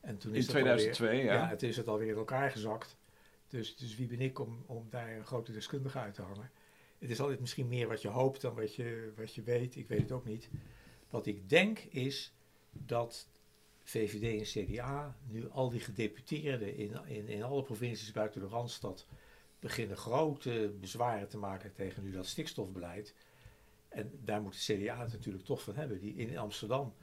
En toen In is alweer- 2002, ja. Ja, het is het alweer in elkaar gezakt. Dus, dus wie ben ik om, om daar een grote deskundige uit te hangen? Het is altijd misschien meer wat je hoopt dan wat je, wat je weet. Ik weet het ook niet. Wat ik denk is dat VVD en CDA nu al die gedeputeerden in, in, in alle provincies buiten de Randstad beginnen grote bezwaren te maken tegen nu dat stikstofbeleid. En daar moet de CDA het natuurlijk toch van hebben. Die, in Amsterdam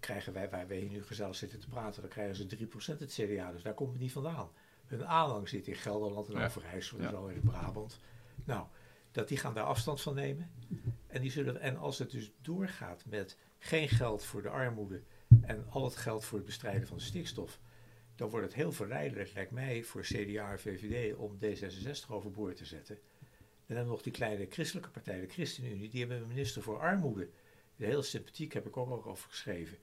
krijgen wij, waar wij hier nu gezellig zitten te praten, dan krijgen ze 3% het CDA. Dus daar komt het niet vandaan. Hun aanhang zit in Gelderland en Ja. Overijssel en Ja. zo in Brabant. Nou, dat die gaan daar afstand van nemen. En, die zullen, en als het dus doorgaat met geen geld voor de armoede en al het geld voor het bestrijden van de stikstof, dan wordt het heel verleidelijk, lijkt mij, voor CDA en VVD om D66 overboord te zetten. En dan nog die kleine christelijke partij, de ChristenUnie, die hebben een minister voor armoede. Heel sympathiek, heb ik ook al over geschreven.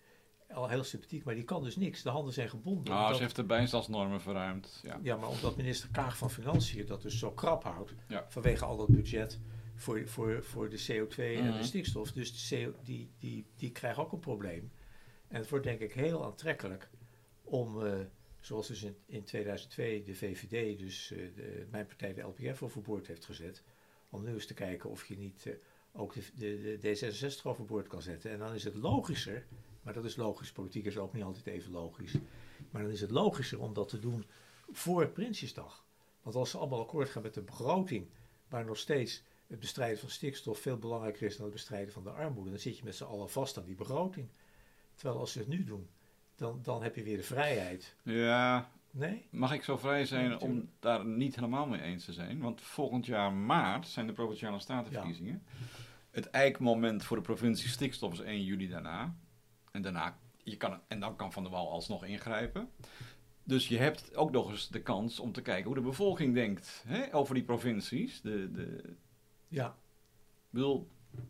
Al heel sympathiek, maar die kan dus niks. De handen zijn gebonden. Nou, omdat- ze heeft de bijstandsnormen verruimd. Ja. ja, maar omdat minister Kaag van Financiën dat dus zo krap houdt, Ja. vanwege al dat budget voor, voor, voor de CO2 en Mhm. de stikstof, dus de CO, die, die, die krijgen ook een probleem. En het wordt denk ik heel aantrekkelijk om, eh, zoals dus in, in 2002 de VVD, dus eh, de, mijn partij de LPF overboord heeft gezet, om nu eens te kijken of je niet eh, ook de, de, de D66 overboord kan zetten. En dan is het logischer, maar dat is logisch, politiek is ook niet altijd even logisch, maar dan is het logischer om dat te doen voor Prinsjesdag. Want als ze allemaal akkoord gaan met de begroting, waar nog steeds het bestrijden van stikstof veel belangrijker is dan het bestrijden van de armoede, dan zit je met z'n allen vast aan die begroting. Terwijl als ze het nu doen, dan, dan heb je weer de vrijheid. ja, Nee? Mag ik zo vrij zijn Ja, om daar niet helemaal mee eens te zijn? Want volgend jaar maart zijn de Provinciale Statenverkiezingen. Het eikmoment voor de provincie stikstof is 1 juli daarna. En, daarna je kan, en dan kan Van der Wal alsnog ingrijpen. Dus je hebt ook nog eens de kans om te kijken hoe de bevolking denkt hè, over die provincies. De, de, Ja. ik bedoel,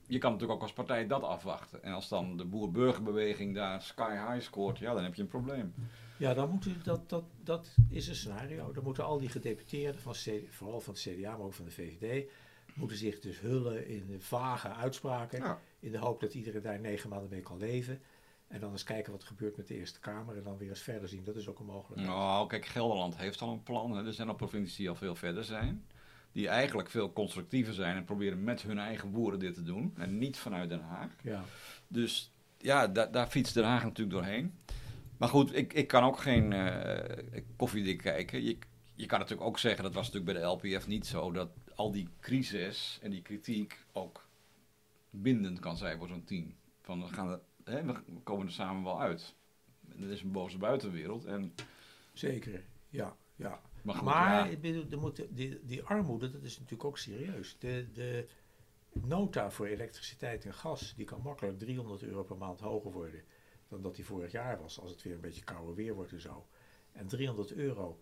je kan natuurlijk ook als partij dat afwachten. En als dan de boer-burgerbeweging daar sky high scoort, ja, dan heb je een probleem. Ja, dan moeten, dat, dat, dat is een scenario. Dan moeten al die gedeputeerden, van C, vooral van het CDA, maar ook van de VVD, moeten zich dus hullen in vage uitspraken. Ja. In de hoop dat iedereen daar negen maanden mee kan leven. En dan eens kijken wat er gebeurt met de Eerste Kamer en dan weer eens verder zien. Dat is ook een mogelijkheid. Nou, kijk, Gelderland heeft al een plan. Hè. Er zijn al provincies die al veel verder zijn. Die eigenlijk veel constructiever zijn en proberen met hun eigen boeren dit te doen. En niet vanuit Den Haag. Ja. Dus ja, da- daar fietst Den Haag natuurlijk doorheen. Maar goed, ik, ik kan ook geen eh, koffiedik kijken. Je, je kan natuurlijk ook zeggen, dat was natuurlijk bij de LPF niet zo, dat al die crisis en die kritiek ook bindend kan zijn voor zo'n team. Van we, gaan er, hè, we komen er samen wel uit. Er is een boze buitenwereld. En, Zeker, ja. ja. Maar goed, Maar ja. die, die armoede, dat is natuurlijk ook serieus. De, de nota voor elektriciteit en gas, die kan makkelijk 300 euro per maand hoger worden dan dat die vorig jaar was, als het weer een beetje kouder weer wordt en zo. En 300 euro,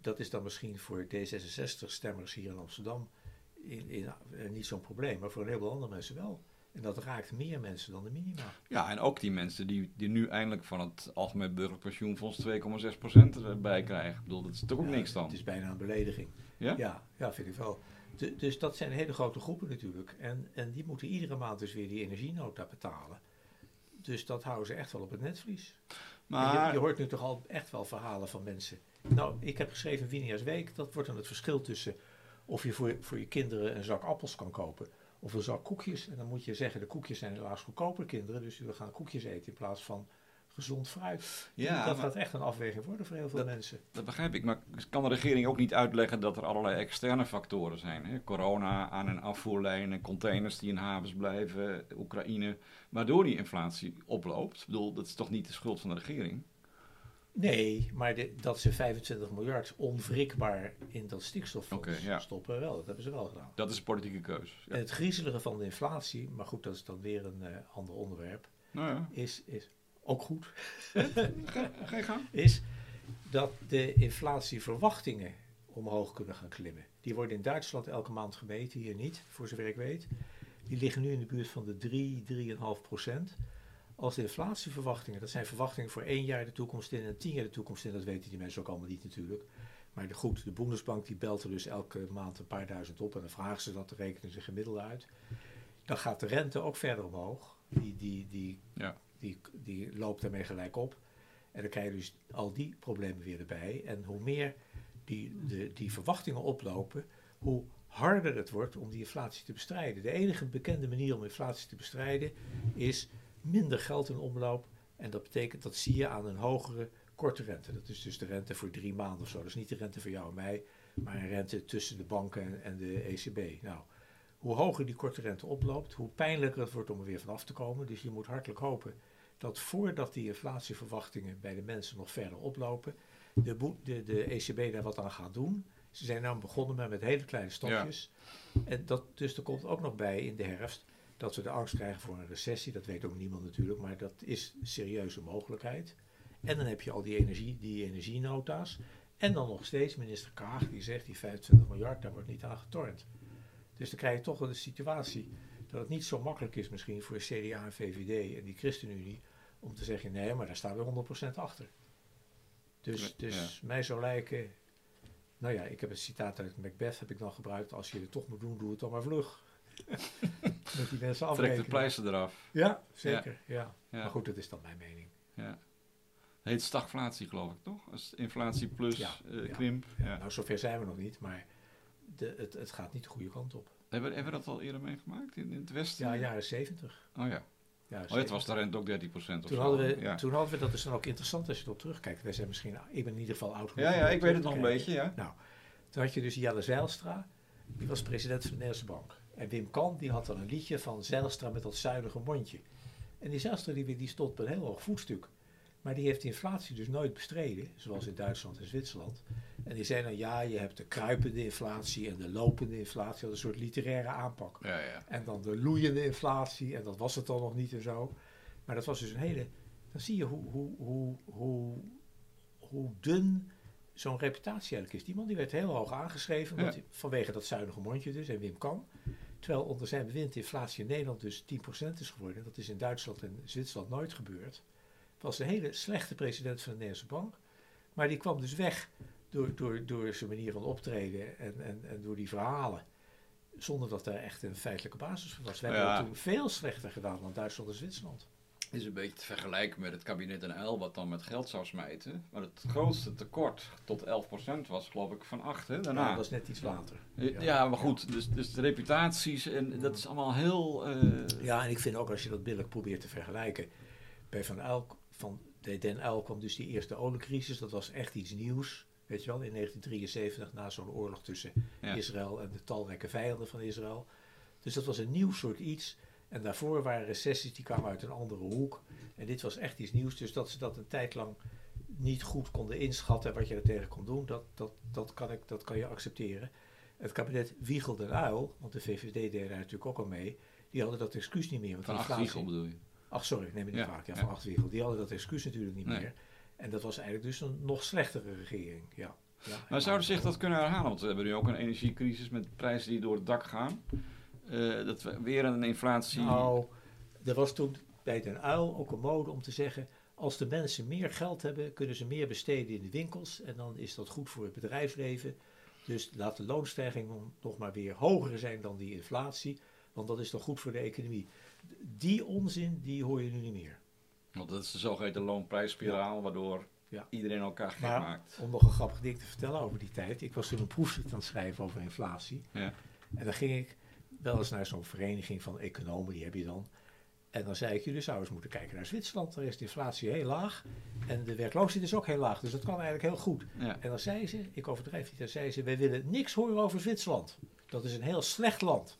dat is dan misschien voor D66-stemmers hier in Amsterdam in, in, eh, niet zo'n probleem, maar voor een heleboel andere mensen wel. En dat raakt meer mensen dan de minima. Ja, en ook die mensen die, die nu eindelijk van het Algemeen Burgerlijk Pensioenfonds 2,6% erbij krijgen. Ik bedoel, dat is toch ook Ja, niks dan. Het is bijna een belediging. Ja? Ja, ja vind ik wel. Du- dus dat zijn hele grote groepen natuurlijk. En, en die moeten iedere maand dus weer die energienota betalen. Dus dat houden ze echt wel op het netvlies. Maar, Je, je hoort nu toch al echt wel verhalen van mensen. Nou, ik heb geschreven Winia's Week. Dat wordt dan het verschil tussen of je voor, voor je kinderen een zak appels kan kopen of een zak koekjes. En dan moet je zeggen, de koekjes zijn helaas goedkoper kinderen. Dus we gaan koekjes eten in plaats van gezond fruit. ja, dat gaat echt een afweging worden voor heel veel Dat- mensen. dat begrijp ik. Maar kan de regering ook niet uitleggen dat er allerlei externe factoren zijn? Hè? Corona, aan- en afvoerlijnen, containers die in havens blijven, Oekraïne. Waardoor die inflatie oploopt. Ik bedoel, dat is toch niet de schuld van de regering? Nee, maar de, dat ze 25 miljard onwrikbaar in dat stikstoffonds ja. stoppen, wel, dat hebben ze wel gedaan. Dat is een politieke keus. Ja. En het griezelige van de inflatie, maar goed, dat is dan weer een eh, ander onderwerp, Nou ja, is, is ook goed, ga, ga je gang. is dat de inflatieverwachtingen omhoog kunnen gaan klimmen. Die worden in Duitsland elke maand gemeten, hier niet, voor zover ik weet. Die liggen nu in de buurt van de 3, 3,5 procent. Als de inflatieverwachtingen, dat zijn verwachtingen voor één jaar de toekomst in en tien jaar de toekomst in, dat weten die mensen ook allemaal niet natuurlijk. Maar de, goed, de Bundesbank die belt er dus elke maand een paar duizend op en dan vragen ze dat, dan rekenen ze gemiddelde uit. Dan gaat de rente ook verder omhoog. Die, die, die, Ja. die, die loopt daarmee gelijk op. En dan krijg je dus al die problemen weer erbij. En hoe meer die, de, die verwachtingen oplopen, hoe harder het wordt om die inflatie te bestrijden. De enige bekende manier om inflatie te bestrijden is minder geld in omloop. En dat betekent, dat zie je aan een hogere korte rente. Dat is dus de rente voor drie maanden of zo. Dat is niet de rente voor jou en mij, maar een rente tussen de banken en, de ECB. Nou, hoe hoger die korte rente oploopt, hoe pijnlijker het wordt om er weer vanaf te komen. Dus je moet hartelijk hopen dat voordat die inflatieverwachtingen bij de mensen nog verder oplopen, de, de, de ECB daar wat aan gaat doen. Ze zijn nou begonnen met, met hele kleine stapjes. En dat, dus er komt ook nog bij in de herfst dat we de angst krijgen voor een recessie. Dat weet ook niemand natuurlijk, maar dat is een serieuze mogelijkheid. En dan heb je al die, energie, die energienota's. En dan nog steeds minister Kaag die zegt die 25 miljard, daar wordt niet aan getornd. Dus dan krijg je toch wel de situatie dat het niet zo makkelijk is misschien voor CDA en VVD en die ChristenUnie om te zeggen nee, maar daar staan we 100% achter. Dus, Ja, dus mij zou lijken, nou ja, ik heb een citaat uit Macbeth heb ik dan gebruikt, als je het toch moet doen, doe het dan maar vlug. Met die mensen Trek de pleister eraf. Ja, zeker. Ja. Ja. Maar goed, dat is dan mijn mening. Ja. Heet stagflatie, geloof ik, toch? Als inflatie plus Ja, eh, ja. krimp. Ja. Ja. Nou, zover zijn we nog niet, maar de, het, het gaat niet de goede kant op. Hebben, hebben we dat al eerder meegemaakt in, in het westen? Ja, jaren 70. Oh ja. Jaren Oh, ja, het 70. was de rente ook 13 procent of Toen zo. hadden, we, ja. toen hadden we, dat is dan ook interessant als je erop terugkijkt. Wij zijn misschien, ik ben in ieder geval oud genoeg ja, ja, ik weet het nog een beetje, ja. Toen had je dus Jelle Zijlstra, die was president van de Nederlandse Bank. En Wim Kan, die had dan een liedje van Zijlstra met dat zuinige mondje. En die Zijlstra, die, die stond op een heel hoog voetstuk. Maar die heeft de inflatie dus nooit bestreden, zoals in Duitsland en Zwitserland. En die zei dan, ja, je hebt de kruipende inflatie en de lopende inflatie. Dat een soort literaire aanpak. Ja, ja. En dan de loeiende inflatie, en dat was het dan nog niet en zo. Maar dat was dus een hele. Dan zie je hoe, hoe, hoe, hoe, hoe dun zo'n reputatie eigenlijk is. Die man die werd heel hoog aangeschreven, Ja. vanwege dat zuinige mondje dus, en Wim Kan. Terwijl onder zijn bewind de inflatie in Nederland dus 10% is geworden. Dat is in Duitsland en Zwitserland nooit gebeurd. Het was een hele slechte president van de Nederlandse Bank. Maar die kwam dus weg door, door, door zijn manier van optreden en, en, en door die verhalen. Zonder dat daar echt een feitelijke basis voor was. Wij Ja. hebben het toen veel slechter gedaan dan Duitsland en Zwitserland. Is een beetje te vergelijken met het kabinet en Uil, wat dan met geld zou smijten. Maar het grootste tekort tot 11% was geloof ik van 8, hè, daarna. Ja, dat was net iets later. Ja, maar goed, dus, dus de reputaties en dat is allemaal heel... eh, Ja, en ik vind ook als je dat billig probeert te vergelijken. Bij Van Uyl, van de Den Uyl kwam dus die eerste oliecrisis. Dat was echt iets nieuws. Weet je wel, in 1973 na zo'n oorlog tussen Ja. Israël en de talrijke vijanden van Israël. Dus dat was een nieuw soort iets. En daarvoor waren recessies die kwamen uit een andere hoek. En dit was echt iets nieuws. Dus dat ze dat een tijd lang niet goed konden inschatten wat je er tegen kon doen, dat, dat, dat, kan, ik, dat kan je accepteren. Het kabinet Wiegel den Uyl, want de VVD deed daar natuurlijk ook al mee, die hadden dat excuus niet meer. Want van die 8 inflatie- Wiegel bedoel je? Ach, sorry, neem me niet Ja, vaak. Ja, ja. van Achtwiegel. Die hadden dat excuus natuurlijk niet Nee. meer. En dat was eigenlijk dus een nog slechtere regering. Ja. Ja, Maar zouden zich dat kunnen herhalen? Want we hebben nu ook een energiecrisis met prijzen die door het dak gaan. Eh, dat we weer een inflatie... Nou, er was toen bij Den Uil ook een mode om te zeggen... als de mensen meer geld hebben, kunnen ze meer besteden in de winkels. En dan is dat goed voor het bedrijfsleven. Dus laat de loonstijging nog- nog maar weer hoger zijn dan die inflatie. Want dat is dan goed voor de economie. Die onzin, die hoor je nu niet meer. Want dat is de zogeheten loonprijsspiraal, waardoor Ja. iedereen elkaar gek Maar maakt. om nog een grappig ding te vertellen over die tijd. Ik was toen een proefschrift aan het schrijven over inflatie. Ja. En dan ging ik wel eens naar zo'n vereniging van economen, die heb je dan. En dan zei ik, jullie zouden eens moeten kijken naar Zwitserland. Daar is de inflatie heel laag. En de werkloosheid is ook heel laag. Dus dat kan eigenlijk heel goed. Ja. En dan zei ze, ik overdrijf niet, dan zei ze, wij willen niks horen over Zwitserland. Dat is een heel slecht land.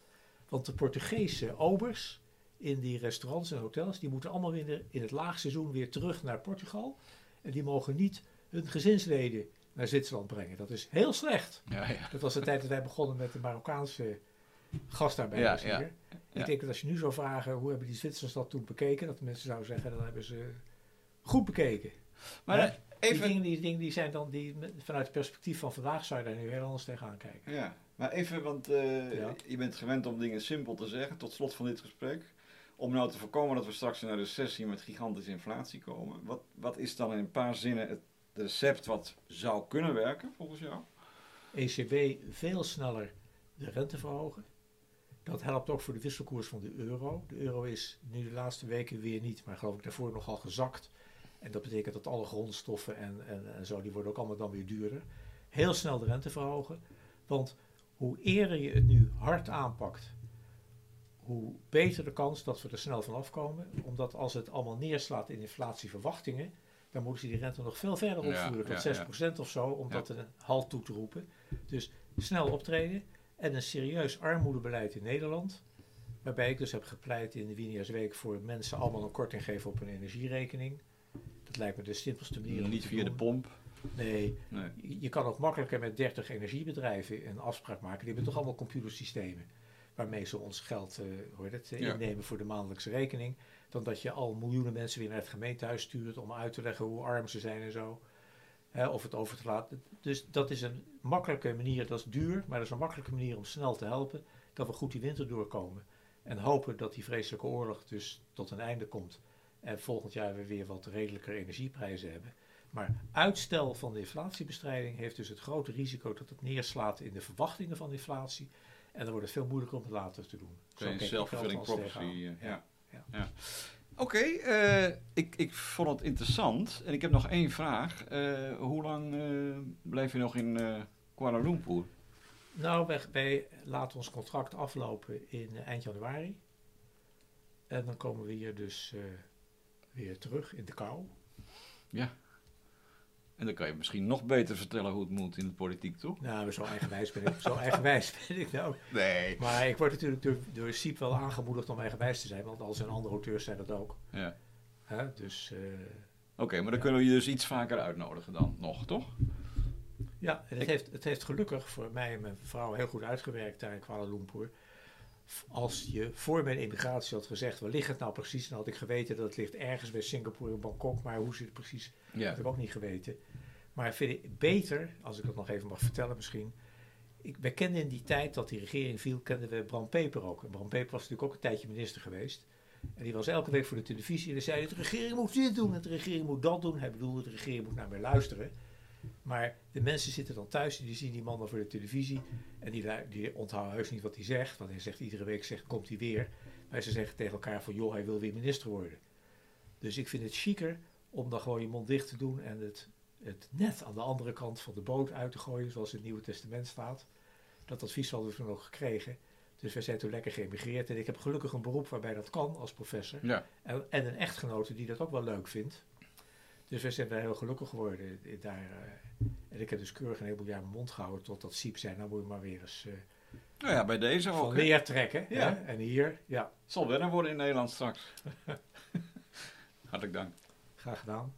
Want de Portugese obers in die restaurants en hotels, die moeten allemaal weer in het laagseizoen weer terug naar Portugal. En die mogen niet hun gezinsleden naar Zwitserland brengen. Dat is heel slecht. Ja, ja. Dat was de tijd dat wij begonnen met de Marokkaanse gastarbeiders Ja, ja. hier. Ja. Ik denk dat als je nu zou vragen hoe hebben die Zwitsers dat toen bekeken, dat de mensen zouden zeggen, dan hebben ze goed bekeken. Maar Hè? Die even, dingen, die dingen die zijn dan die, vanuit het perspectief van vandaag zou je daar nu heel anders tegenaan kijken. Ja, maar even, want eh, Ja. je bent gewend om dingen simpel te zeggen, tot slot van dit gesprek. Om nou te voorkomen dat we straks in een recessie met gigantische inflatie komen. Wat, wat is dan in een paar zinnen het recept wat zou kunnen werken, volgens jou? ECB veel sneller de rente verhogen. Dat helpt ook voor de wisselkoers van de euro. De euro is nu de laatste weken weer niet, maar geloof ik daarvoor nogal gezakt. En dat betekent dat alle grondstoffen en, en, en zo, die worden ook allemaal dan weer duurder. Heel snel de rente verhogen. Want hoe eerder je het nu hard aanpakt, hoe beter de kans dat we er snel vanaf komen. Omdat als het allemaal neerslaat in inflatieverwachtingen, dan moeten ze die rente nog veel verder Ja, opvoeren, tot ja, 6% of zo, om dat een halt toe te roepen. Dus snel optreden en een serieus armoedebeleid in Nederland. Waarbij ik dus heb gepleit in de Wienersweek voor mensen allemaal een korting geven op hun energierekening. Dat lijkt me de simpelste manier. om Niet te via de pomp. Nee, Nee. je- je kan ook makkelijker met 30 energiebedrijven een afspraak maken. Die hebben toch allemaal computersystemen waarmee ze ons geld eh, het, eh, Ja. innemen voor de maandelijkse rekening. Dan dat je al miljoenen mensen weer naar het gemeentehuis stuurt om uit te leggen hoe arm ze zijn en zo. Of het over te laten. Dus dat is een makkelijke manier, dat is duur, maar dat is een makkelijke manier om snel te helpen. Dat we goed die winter doorkomen. En hopen dat die vreselijke oorlog dus tot een einde komt. En volgend jaar we weer wat redelijker energieprijzen hebben. Maar uitstel van de inflatiebestrijding heeft dus het grote risico dat het neerslaat in de verwachtingen van inflatie. En dan wordt het veel moeilijker om het later te doen. Zo Een kijk ik self-fulfilling er althans prophecy. eh, Ja. Ja. ja. Oké, eh, ik, ik vond het interessant. En ik heb nog één vraag. Eh, hoe lang eh, blijf je nog in Kuala Lumpur? Nou, wij, wij laten ons contract aflopen in eind januari. En dan komen we hier dus weer terug in de kou. En dan kan je misschien nog beter vertellen hoe het moet in de politiek, toch? Nou, zo eigenwijs ben ik, zo eigenwijs ben ik nou. Nee. Maar ik word natuurlijk door, door Siep wel aangemoedigd om eigenwijs te zijn, want al zijn andere auteurs zijn dat ook. Ja. Hè? Dus eh, Oké, maar dan kunnen we je dus iets vaker uitnodigen dan nog, toch? ja, en het, Ik- heeft, het heeft gelukkig voor mij en mijn vrouw heel goed uitgewerkt daar in Kuala Lumpur. Als je voor mijn immigratie had gezegd, waar ligt het nou precies? Dan had ik geweten dat het ligt ergens bij Singapore en Bangkok, maar hoe zit het precies? Dat heb ik ook niet geweten. Maar vind ik beter, als ik dat nog even mag vertellen misschien. Ik, wij kenden in die tijd dat die regering viel, kenden we Bram Peper ook. En Bram Peper was natuurlijk ook een tijdje minister geweest. En die was elke week voor de televisie en die zei, de regering moet dit doen en de regering moet dat doen. Hij bedoelde, de regering moet naar mij luisteren. Maar de mensen zitten dan thuis en die zien die man dan voor de televisie. En die, die onthouden heus niet wat hij zegt. Want hij zegt iedere week, zegt, komt hij weer. Maar ze zeggen tegen elkaar van, joh, hij wil weer minister worden. Dus ik vind het chiquer om dan gewoon je mond dicht te doen en het, het net aan de andere kant van de boot uit te gooien, zoals in het Nieuwe Testament staat. Dat advies hadden we toen ook gekregen. Dus wij zijn toen lekker geëmigreerd. En ik heb gelukkig een beroep waarbij dat kan als professor. Ja. En, en een echtgenote die dat ook wel leuk vindt. Dus wij zijn daar heel gelukkig geworden. Daar, eh, en ik heb dus keurig een heleboel jaar mijn mond gehouden totdat Siep zei, nou moet je maar weer eens eh, Nou ja, bij deze ook. leer trekken. Ja. hè? En hier, ja, Zal wennen worden in Nederland straks. Hartelijk dank. graag gedaan.